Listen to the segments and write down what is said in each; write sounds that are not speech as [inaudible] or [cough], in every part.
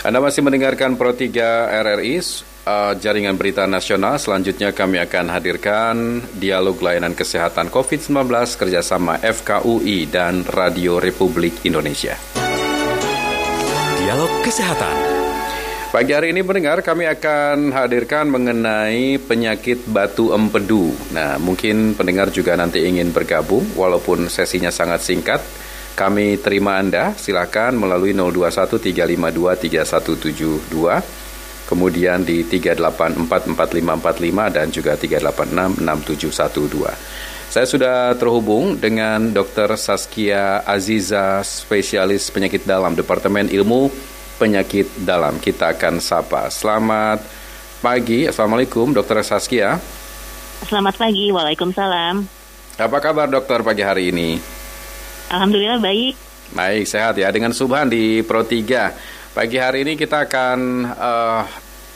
Anda masih mendengarkan Pro 3 RRI, uh, jaringan berita nasional. Selanjutnya kami akan hadirkan dialog layanan kesehatan COVID-19 kerjasama FKUI dan Radio Republik Indonesia. Dialog Kesehatan. Pagi hari ini pendengar kami akan hadirkan mengenai penyakit batu empedu. Nah, mungkin pendengar juga nanti ingin bergabung walaupun sesinya sangat singkat. Kami terima Anda, silakan melalui 0213523172, kemudian di 3844545 dan juga 3866712. Saya sudah terhubung dengan Dr. Saskia Aziza, spesialis penyakit dalam Departemen Ilmu Penyakit Dalam. Kita akan sapa. Selamat pagi, Assalamualaikum Dr. Saskia. Selamat pagi, Waalaikumsalam. Apa kabar dokter pagi hari ini? Alhamdulillah baik. Baik, sehat ya. Dengan Subhan di Pro 3. Pagi hari ini kita akan uh,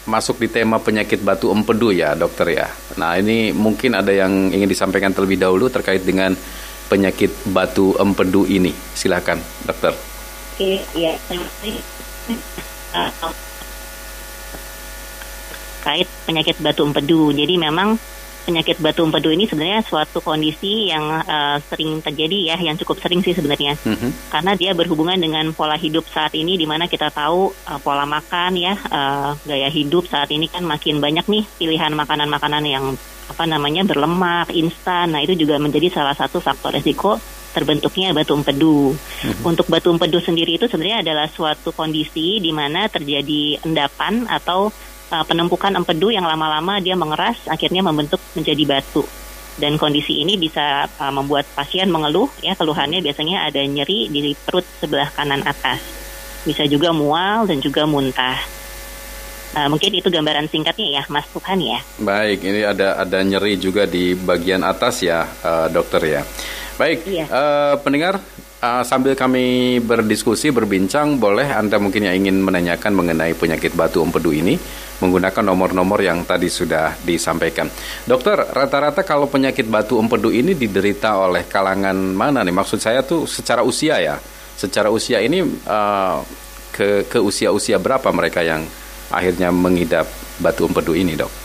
masuk di tema penyakit batu empedu ya, dokter ya. Nah, ini mungkin ada yang ingin disampaikan terlebih dahulu terkait dengan penyakit batu empedu ini. Silahkan, dokter. Oke, ya. Terkait penyakit batu empedu. Jadi memang penyakit batu empedu ini sebenarnya suatu kondisi yang uh, sering terjadi ya, yang cukup sering sih sebenarnya. Mm-hmm. Karena dia berhubungan dengan pola hidup saat ini, di mana kita tahu uh, pola makan ya, uh, gaya hidup saat ini kan makin banyak nih pilihan makanan-makanan yang apa namanya berlemak, instan. Nah itu juga menjadi salah satu faktor resiko terbentuknya batu empedu. Mm-hmm. Untuk batu empedu sendiri itu sebenarnya adalah suatu kondisi di mana terjadi endapan atau uh, penumpukan empedu yang lama-lama dia mengeras akhirnya membentuk menjadi batu. Dan kondisi ini bisa uh, membuat pasien mengeluh ya keluhannya biasanya ada nyeri di perut sebelah kanan atas. Bisa juga mual dan juga muntah. Uh, mungkin itu gambaran singkatnya ya Mas Tuhan ya. Baik ini ada ada nyeri juga di bagian atas ya uh, dokter ya. Baik iya. uh, pendengar Uh, sambil kami berdiskusi, berbincang, boleh Anda mungkin yang ingin menanyakan mengenai penyakit batu empedu ini menggunakan nomor-nomor yang tadi sudah disampaikan. Dokter, rata-rata kalau penyakit batu empedu ini diderita oleh kalangan mana nih? Maksud saya tuh secara usia ya. Secara usia ini uh, ke ke usia-usia berapa mereka yang akhirnya mengidap batu empedu ini, Dok?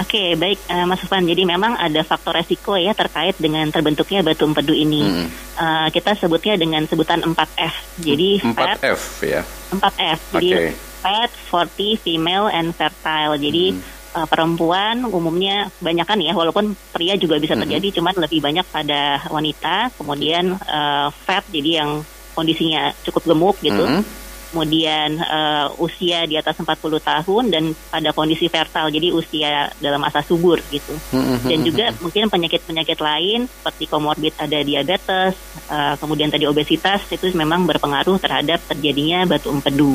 Oke, okay, baik uh, Mas Ufan. Jadi memang ada faktor resiko ya terkait dengan terbentuknya batu empedu ini. Hmm. Uh, kita sebutnya dengan sebutan 4F. Jadi 4F ya. 4F. Jadi okay. Fat, forty, female, and fertile. Jadi hmm. uh, perempuan umumnya banyak kan ya, walaupun pria juga bisa terjadi, hmm. cuman lebih banyak pada wanita. Kemudian uh, fat, jadi yang kondisinya cukup gemuk gitu. Hmm kemudian uh, usia di atas 40 tahun dan pada kondisi fertile jadi usia dalam masa subur gitu mm-hmm. dan juga mungkin penyakit-penyakit lain seperti komorbid ada diabetes uh, kemudian tadi obesitas itu memang berpengaruh terhadap terjadinya batu empedu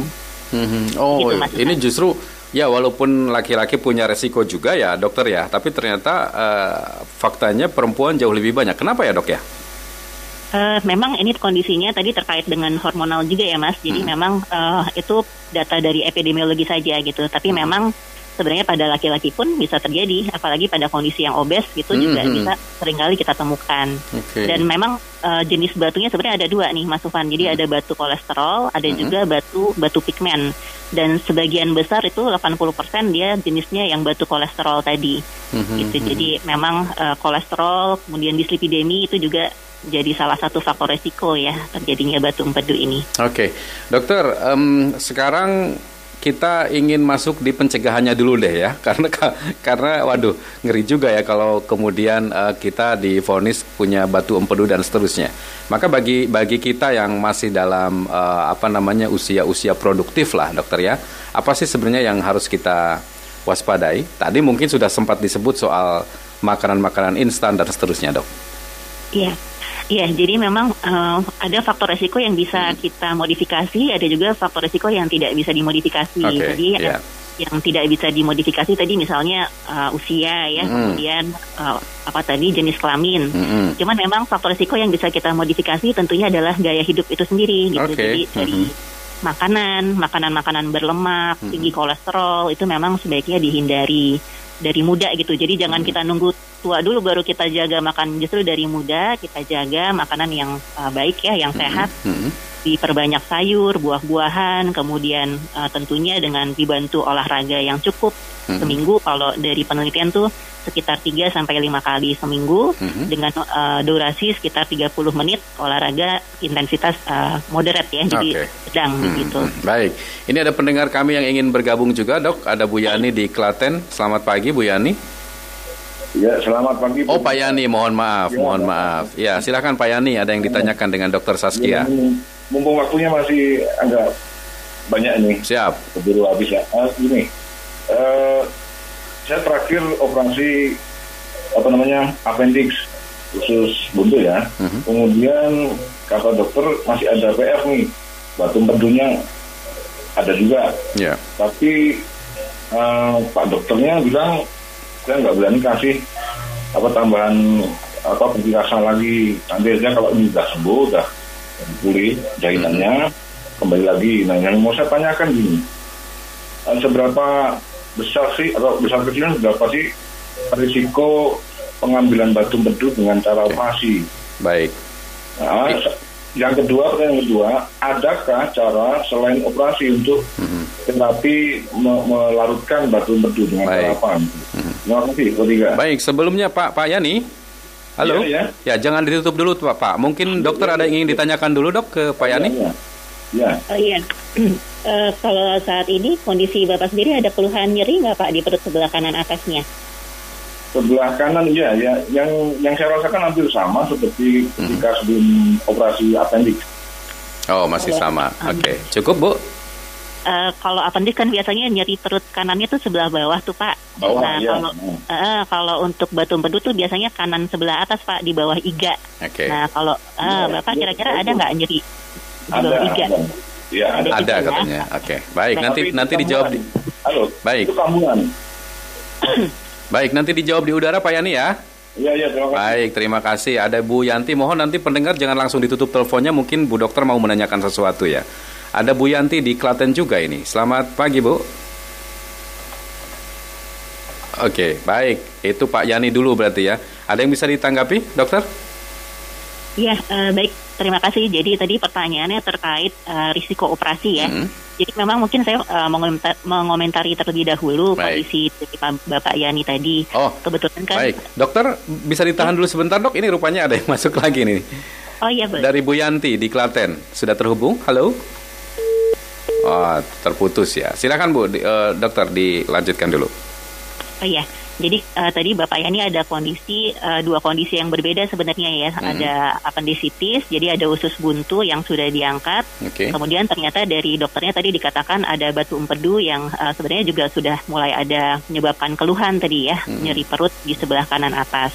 mm-hmm. oh gitu, ini justru Ya, walaupun laki-laki punya resiko juga ya, dokter ya. Tapi ternyata uh, faktanya perempuan jauh lebih banyak. Kenapa ya, dok ya? Uh, memang ini kondisinya tadi terkait dengan hormonal juga ya mas. Jadi hmm. memang uh, itu data dari epidemiologi saja gitu. Tapi hmm. memang sebenarnya pada laki-laki pun bisa terjadi, apalagi pada kondisi yang obes gitu hmm. juga hmm. bisa sering kali kita temukan. Okay. Dan memang uh, jenis batunya sebenarnya ada dua nih mas Ufan. Jadi hmm. ada batu kolesterol, ada hmm. juga batu batu pigmen. Dan sebagian besar itu 80% dia jenisnya yang batu kolesterol tadi. Hmm. Gitu. Hmm. Jadi memang uh, kolesterol, kemudian dislipidemi itu juga jadi salah satu faktor resiko ya terjadinya batu empedu ini. Oke, okay. dokter, um, sekarang kita ingin masuk di pencegahannya dulu deh ya, [laughs] karena karena waduh ngeri juga ya kalau kemudian uh, kita difonis punya batu empedu dan seterusnya. Maka bagi bagi kita yang masih dalam uh, apa namanya usia-usia produktif lah dokter ya, apa sih sebenarnya yang harus kita waspadai? Tadi mungkin sudah sempat disebut soal makanan-makanan instan dan seterusnya dok. Iya. Iya, jadi memang uh, ada faktor resiko yang bisa hmm. kita modifikasi, ada juga faktor resiko yang tidak bisa dimodifikasi. Okay, jadi yeah. yang tidak bisa dimodifikasi tadi misalnya uh, usia ya, hmm. kemudian uh, apa tadi jenis kelamin. Hmm. Cuman memang faktor resiko yang bisa kita modifikasi tentunya adalah gaya hidup itu sendiri gitu. Okay. Jadi dari hmm. makanan, makanan-makanan berlemak, hmm. tinggi kolesterol itu memang sebaiknya dihindari dari muda gitu. Jadi jangan hmm. kita nunggu tua dulu baru kita jaga makan. Justru dari muda kita jaga makanan yang uh, baik ya, yang hmm. sehat. Hmm. Diperbanyak sayur, buah-buahan, kemudian uh, tentunya dengan dibantu olahraga yang cukup hmm. seminggu. Kalau dari penelitian tuh sekitar 3 sampai 5 kali seminggu hmm. dengan uh, durasi sekitar 30 menit olahraga intensitas uh, moderate ya. Jadi okay. sedang hmm. gitu. Baik. Ini ada pendengar kami yang ingin bergabung juga, Dok. Ada Bu Yani di Klaten. Selamat pagi Bu Yani. Ya, selamat pagi. Oh, Pak Yani, mohon maaf, ya, mohon maaf. Ya, silakan Pak Yani, ada yang ditanyakan dengan Dokter Saskia. Ya, mumpung waktunya masih agak banyak ini. Siap. Keburu habis ya. Uh, ini, uh, saya terakhir operasi apa namanya appendix khusus buntu ya. -huh. Kemudian kata dokter masih ada PR nih, batu empedunya ada juga. Yeah. Tapi uh, Pak dokternya bilang saya nggak berani kasih apa tambahan apa penjelasan lagi nanti aja kalau ini sudah sembuh udah pulih jahitannya kembali lagi nah yang mau saya tanyakan gini eh, seberapa besar sih atau besar kecilnya berapa sih risiko pengambilan batu bedu dengan cara operasi baik nah, yang kedua, pertanyaan kedua, adakah cara selain operasi untuk mm-hmm. terapi me melarutkan batu bedu dengan Baik. cara apa? Mm-hmm. Terima kasih, ketiga. Baik, sebelumnya Pak Pak Yani, halo, ya, ya. ya jangan ditutup dulu Pak. Pak. Mungkin dokter ada yang ingin ditanyakan dulu dok ke Pak Yani. Ya. ya. Oh iya. Uh, [clears throat] kalau saat ini kondisi Bapak sendiri ada keluhan nyeri nggak Pak di perut sebelah kanan atasnya? sebelah kanan ya, ya yang yang saya rasakan hampir sama seperti ketika hmm. sebelum operasi appendix. Oh masih sama, oke okay. cukup bu. Uh, kalau appendix kan biasanya nyeri perut kanannya tuh sebelah bawah tuh pak. Bawah, nah iya. kalau uh, kalau untuk batu empedu tuh biasanya kanan sebelah atas pak di bawah iga. Okay. Nah kalau uh, ya, bapak kira-kira ya, ada nggak nyeri ada? Ada. Ya, ada, ada katanya. Oke, okay. baik. Nah, nanti nanti dijawab di. Halo. Baik. Itu. Baik, nanti dijawab di udara Pak Yani ya. Iya, iya, terima kasih. Baik, terima kasih. Ada Bu Yanti, mohon nanti pendengar jangan langsung ditutup teleponnya, mungkin Bu Dokter mau menanyakan sesuatu ya. Ada Bu Yanti di Klaten juga ini. Selamat pagi, Bu. Oke, baik. Itu Pak Yani dulu berarti ya. Ada yang bisa ditanggapi, Dokter? Iya, uh, baik. Terima kasih. Jadi tadi pertanyaannya terkait uh, risiko operasi ya. Hmm. Jadi memang mungkin saya uh, mengomentari terlebih dahulu baik. kondisi dari Bapak Yani tadi. Oh, kebetulan kan. Baik, dokter bisa ditahan ya. dulu sebentar dok. Ini rupanya ada yang [laughs] masuk lagi nih. Oh iya betul. Dari Bu Yanti di Klaten sudah terhubung. Halo. Oh, terputus ya. Silakan Bu, di, uh, dokter dilanjutkan dulu. Oh iya. Jadi uh, tadi Bapak Yani ada kondisi uh, dua kondisi yang berbeda sebenarnya ya. Hmm. Ada appendicitis, jadi ada usus buntu yang sudah diangkat. Okay. Kemudian ternyata dari dokternya tadi dikatakan ada batu empedu yang uh, sebenarnya juga sudah mulai ada menyebabkan keluhan tadi ya, hmm. nyeri perut di sebelah kanan atas.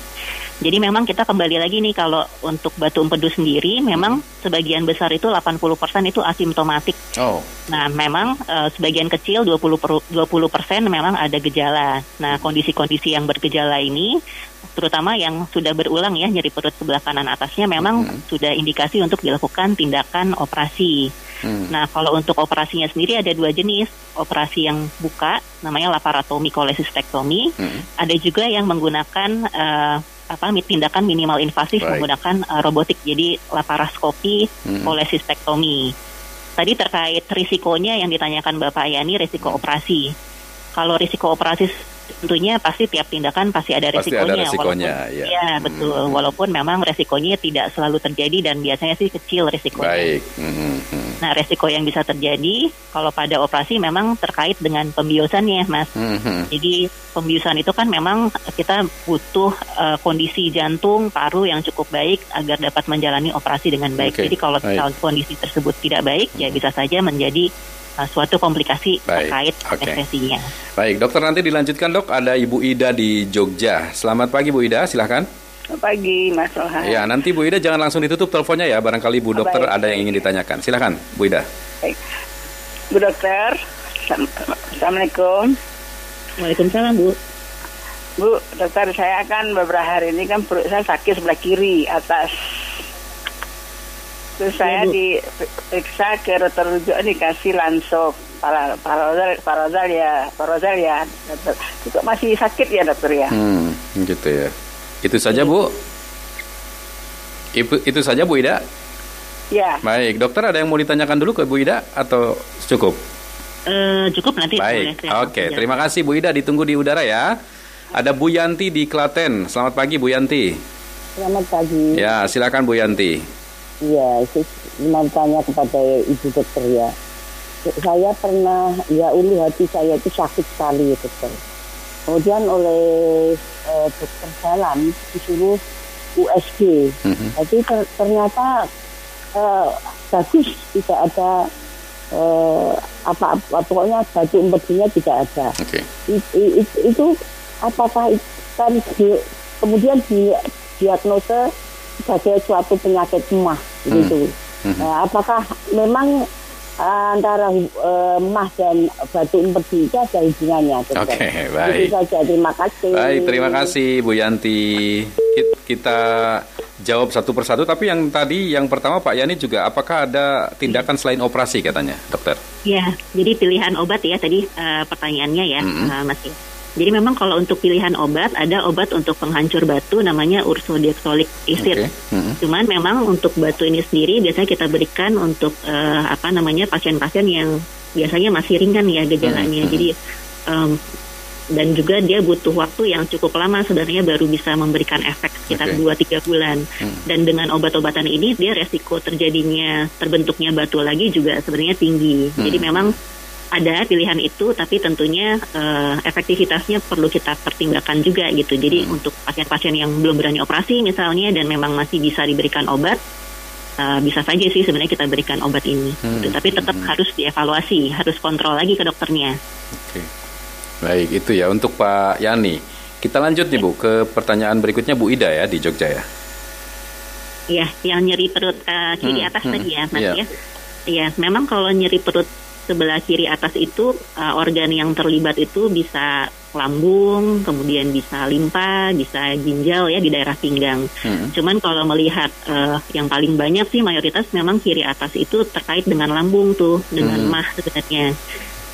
Jadi memang kita kembali lagi nih kalau untuk batu empedu sendiri memang sebagian besar itu 80% itu asimptomatik. Oh. Nah, memang uh, sebagian kecil 20 per, 20% memang ada gejala. Nah, kondisi-kondisi yang bergejala ini terutama yang sudah berulang ya nyeri perut sebelah kanan atasnya memang hmm. sudah indikasi untuk dilakukan tindakan operasi. Hmm. Nah, kalau untuk operasinya sendiri ada dua jenis, operasi yang buka namanya laparotomi kolesistektomi, hmm. ada juga yang menggunakan uh, apa tindakan minimal invasif Baik. menggunakan uh, robotik jadi laparoskopi hmm. kolesistektomi. Tadi terkait risikonya yang ditanyakan Bapak Yani risiko hmm. operasi. Kalau risiko operasi tentunya pasti tiap tindakan pasti ada pasti resikonya. Ada resikonya walaupun, ya. ya betul. Hmm. Walaupun memang resikonya tidak selalu terjadi dan biasanya sih kecil resikonya. Baik. Hmm. Nah resiko yang bisa terjadi kalau pada operasi memang terkait dengan pembiusannya, mas. Hmm. Jadi pembiusan itu kan memang kita butuh uh, kondisi jantung, paru yang cukup baik agar dapat menjalani operasi dengan baik. Okay. Jadi kalau kondisi tersebut tidak baik, ya bisa saja menjadi uh, suatu komplikasi Baik. terkait okay. Baik, dokter nanti dilanjutkan dok. Ada Ibu Ida di Jogja. Selamat pagi Bu Ida, silahkan. Pagi Mas Olha. Ya, nanti Bu Ida jangan langsung ditutup teleponnya ya. Barangkali Bu Dokter Baik. ada yang ingin ditanyakan. Silahkan Bu Ida. Baik. Bu Dokter, Assalamualaikum. Waalaikumsalam Bu. Bu, dokter saya kan beberapa hari ini kan perut saya sakit sebelah kiri atas. Terus saya Bu. diperiksa ke dokter rujukan dikasih lansop para parozal parozal ya parozal ya dokter. Itu masih sakit ya dokter ya. Hmm, gitu ya. Itu saja Bu. Itu, itu saja Bu Ida. Ya. Baik, dokter ada yang mau ditanyakan dulu ke Bu Ida atau cukup? Eh, cukup nanti boleh Baik, saya oke. jawab. Terima kasih Bu Ida, ditunggu di udara ya. Ada Bu Yanti di Klaten. Selamat pagi Bu Yanti. Selamat pagi. Ya, silakan Bu Yanti. Iya, saya mau tanya kepada ibu dokter ya. Saya pernah, ya ulu hati saya itu sakit sekali ya dokter. Kemudian oleh eh, dokter dalam disuruh USG. Mhm. Jadi ter- ternyata eh, bagus, tidak ada eh, apa-apa, pokoknya batu empedunya tidak ada. Oke. I- i- i- itu apakah itu kan di- kemudian di diagnosa sebagai suatu penyakit gitu. Mhm. Nah, apakah memang antara eh, mah dan batu empedu itu ada hubungannya? Oke, baik. Itu saja. Terima kasih. Baik, terima kasih Bu Yanti. Ki- Kita jawab satu persatu, tapi yang tadi yang pertama Pak Yani juga, apakah ada tindakan selain operasi katanya, dokter? Ya, jadi pilihan obat ya tadi eh, pertanyaannya ya, Mhm. eh, Mas. Jadi memang kalau untuk pilihan obat ada obat untuk penghancur batu namanya ursodeoxycholic acid. Oke. Mhm. Cuman memang untuk batu ini sendiri biasanya kita berikan untuk eh, apa namanya pasien-pasien yang biasanya masih ringan ya gejalanya. Hmm, Jadi em, dan juga dia butuh waktu yang cukup lama sebenarnya baru bisa memberikan efek sekitar Oke. 2-3 bulan. Hmm. Dan dengan obat-obatan ini dia resiko terjadinya terbentuknya batu lagi juga sebenarnya tinggi. Hmm. Jadi memang ada pilihan itu tapi tentunya eh, efektivitasnya perlu kita pertimbangkan juga gitu. Jadi Hmm. untuk pasien-pasien yang belum berani operasi misalnya dan memang masih bisa diberikan obat eh, bisa saja sih sebenarnya kita berikan obat ini. Hmm. gitu. Tapi tetap Hmm. harus dievaluasi, harus kontrol lagi ke dokternya. Oke. Baik, itu ya untuk Pak Yani. Kita lanjut nih Bu ke pertanyaan berikutnya Bu Ida ya di Jogja ya. Ya, yang nyeri perut eh, kiri Hmm, atas hmm, tadi ya, Mas iya. ya. Iya, memang kalau nyeri perut sebelah kiri atas itu eh, organ yang terlibat itu bisa lambung, kemudian bisa limpa, bisa ginjal ya di daerah pinggang. Hmm. Cuman kalau melihat eh, yang paling banyak sih mayoritas memang kiri atas itu terkait dengan lambung tuh, dengan Hmm. mah sebenarnya.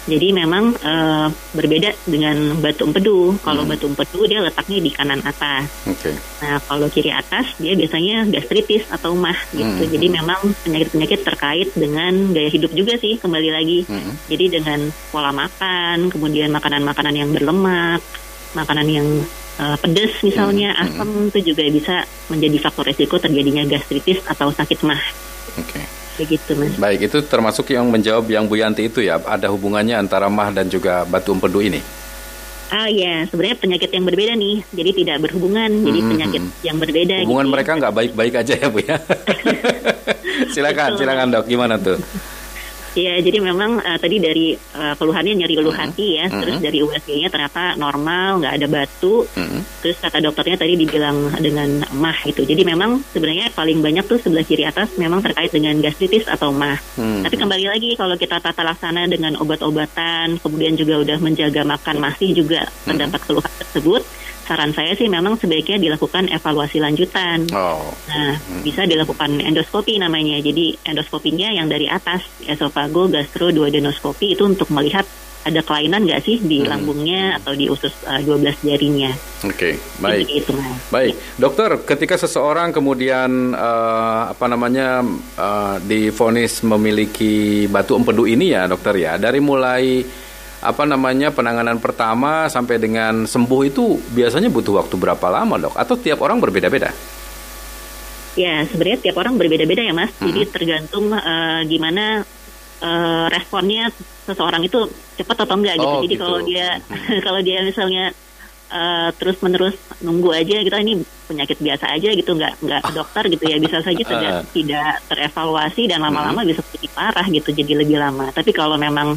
Jadi memang eh, berbeda dengan batu empedu. Kalau Hmm. batu empedu dia letaknya di kanan atas. Oke. Nah, kalau kiri atas dia biasanya gastritis atau mah gitu. Hmm. Jadi memang penyakit-penyakit terkait dengan gaya hidup juga sih kembali lagi. Hmm. Jadi dengan pola makan, kemudian makanan-makanan yang berlemak, makanan yang eh, pedas misalnya, Hmm. asam itu juga bisa menjadi faktor resiko terjadinya gastritis atau sakit mah. Oke. Begitu, Mas. Baik, itu termasuk yang menjawab yang Bu Yanti itu ya. Ada hubungannya antara mah dan juga batu empedu ini. Ah ya, sebenarnya penyakit yang berbeda nih. Jadi tidak berhubungan, jadi Hmm. penyakit yang berbeda Hubungan gitu ya. mereka nggak baik-baik aja ya Bu ya. [laughs] silakan, Betul. silakan dok. Gimana tuh? Ya, jadi memang eh, tadi dari eh, keluhannya nyeri ulu hati ya, Mhm. terus dari USG-nya ternyata normal, nggak ada batu, Hmm. terus kata dokternya tadi dibilang dengan mah gitu. Jadi memang sebenarnya paling banyak tuh sebelah kiri atas memang terkait dengan gastritis atau mah. Hmm. Tapi kembali lagi kalau kita tata laksana dengan obat-obatan, kemudian juga udah menjaga makan masih juga terdapat keluhan tersebut, saran saya sih memang sebaiknya dilakukan evaluasi lanjutan. Oh. Nah, bisa dilakukan endoskopi namanya. Jadi endoskopinya yang dari atas, esofago, gastro, duodenoskopi itu untuk melihat ada kelainan nggak sih di Hmm. lambungnya atau di usus uh, 12 jarinya. Oke, baik. Jadi itu, Mas. Baik, dokter, ketika seseorang kemudian eh, apa namanya eh, difonis memiliki batu empedu ini ya, dokter ya, dari mulai apa namanya penanganan pertama sampai dengan sembuh itu biasanya butuh waktu berapa lama, dok? Atau tiap orang berbeda-beda? Ya, sebenarnya tiap orang berbeda-beda ya, Mas. Hmm. Jadi tergantung uh, gimana uh, responnya seseorang itu cepat atau enggak gitu. Oh, Jadi gitu. kalau dia Hmm. [laughs] kalau dia misalnya uh, terus-menerus nunggu aja kita ini penyakit biasa aja gitu, nggak nggak ke dokter gitu ya bisa saja [laughs] tidak Ah. tidak terevaluasi dan lama-lama bisa jadi parah gitu, jadi lebih lama. Tapi kalau memang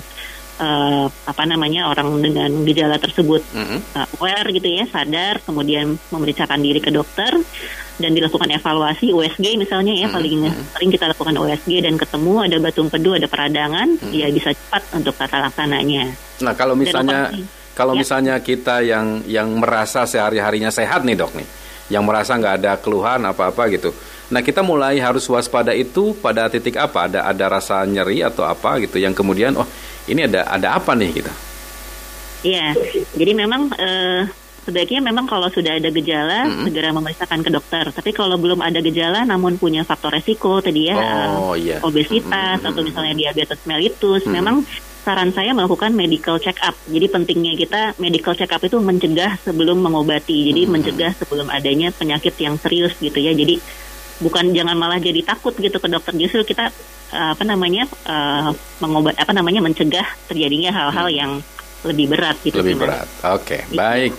uh, apa namanya orang dengan gejala tersebut Mm-mm. uh, aware gitu ya, sadar, kemudian memeriksakan diri ke dokter dan dilakukan evaluasi USG misalnya ya Hmm, paling sering kita lakukan USG dan ketemu ada batu empedu, ada peradangan, Hmm. ya bisa cepat untuk tata laksananya. Nah, kalau misalnya kalau Ya. misalnya kita yang yang merasa sehari-harinya sehat nih, dok nih, yang merasa nggak ada keluhan apa-apa gitu, Nah kita mulai harus waspada itu pada titik apa? Ada ada rasa nyeri atau apa gitu yang kemudian oh ini ada ada apa nih gitu? Iya, jadi memang uh, sebaiknya memang kalau sudah ada gejala mm -hmm. segera memeriksakan ke dokter. Tapi kalau belum ada gejala namun punya faktor resiko tadi ya oh, iya. obesitas mm -hmm. atau misalnya diabetes mellitus, mm -hmm. memang saran saya melakukan medical check up. Jadi pentingnya kita medical check up itu mencegah sebelum mengobati. Jadi hmm. mencegah sebelum adanya penyakit yang serius gitu ya. Jadi bukan jangan malah jadi takut gitu ke dokter. Justru kita uh, apa namanya uh, mengobat apa namanya mencegah terjadinya hal-hal hmm. yang lebih berat gitu. Lebih berat. Oke, okay, gitu. baik.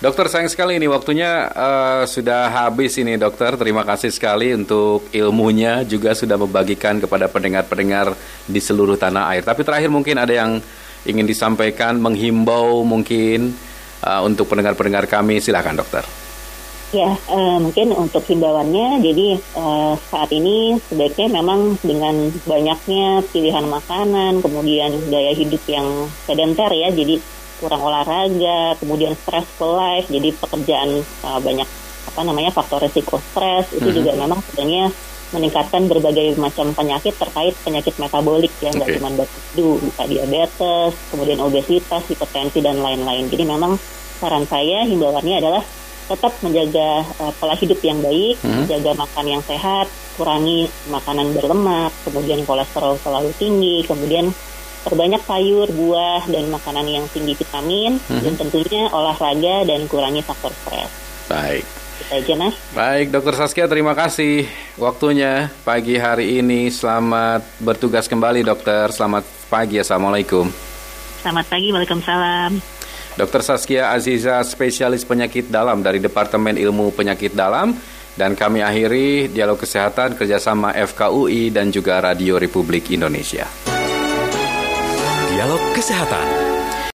Dokter sayang sekali ini waktunya uh, sudah habis ini dokter. Terima kasih sekali untuk ilmunya juga sudah membagikan kepada pendengar-pendengar di seluruh tanah air. Tapi terakhir mungkin ada yang ingin disampaikan, menghimbau mungkin uh, untuk pendengar-pendengar kami. Silakan dokter. Ya, uh, mungkin untuk himbauannya, jadi uh, saat ini sebaiknya memang dengan banyaknya pilihan makanan, kemudian gaya hidup yang sedenter ya, jadi kurang olahraga, kemudian stressful life, jadi pekerjaan uh, banyak apa namanya faktor resiko stres itu mm -hmm. juga memang sebenarnya meningkatkan berbagai macam penyakit terkait penyakit metabolik ya nggak okay. cuma batu bisa diabetes, kemudian obesitas, hipertensi dan lain-lain. Jadi memang saran saya himbauannya adalah tetap menjaga uh, pola hidup yang baik, hmm. jaga makan yang sehat, kurangi makanan berlemak, kemudian kolesterol selalu tinggi, kemudian perbanyak sayur, buah, dan makanan yang tinggi vitamin, hmm. dan tentunya olahraga dan kurangi faktor stres. Baik. Kita aja, Mas. Baik, Dokter Saskia, terima kasih waktunya pagi hari ini. Selamat bertugas kembali, Dokter. Selamat pagi, Assalamualaikum. Selamat pagi, Waalaikumsalam. Dokter Saskia Aziza, spesialis penyakit dalam dari Departemen Ilmu Penyakit Dalam. Dan kami akhiri dialog kesehatan kerjasama FKUI dan juga Radio Republik Indonesia. Dialog Kesehatan.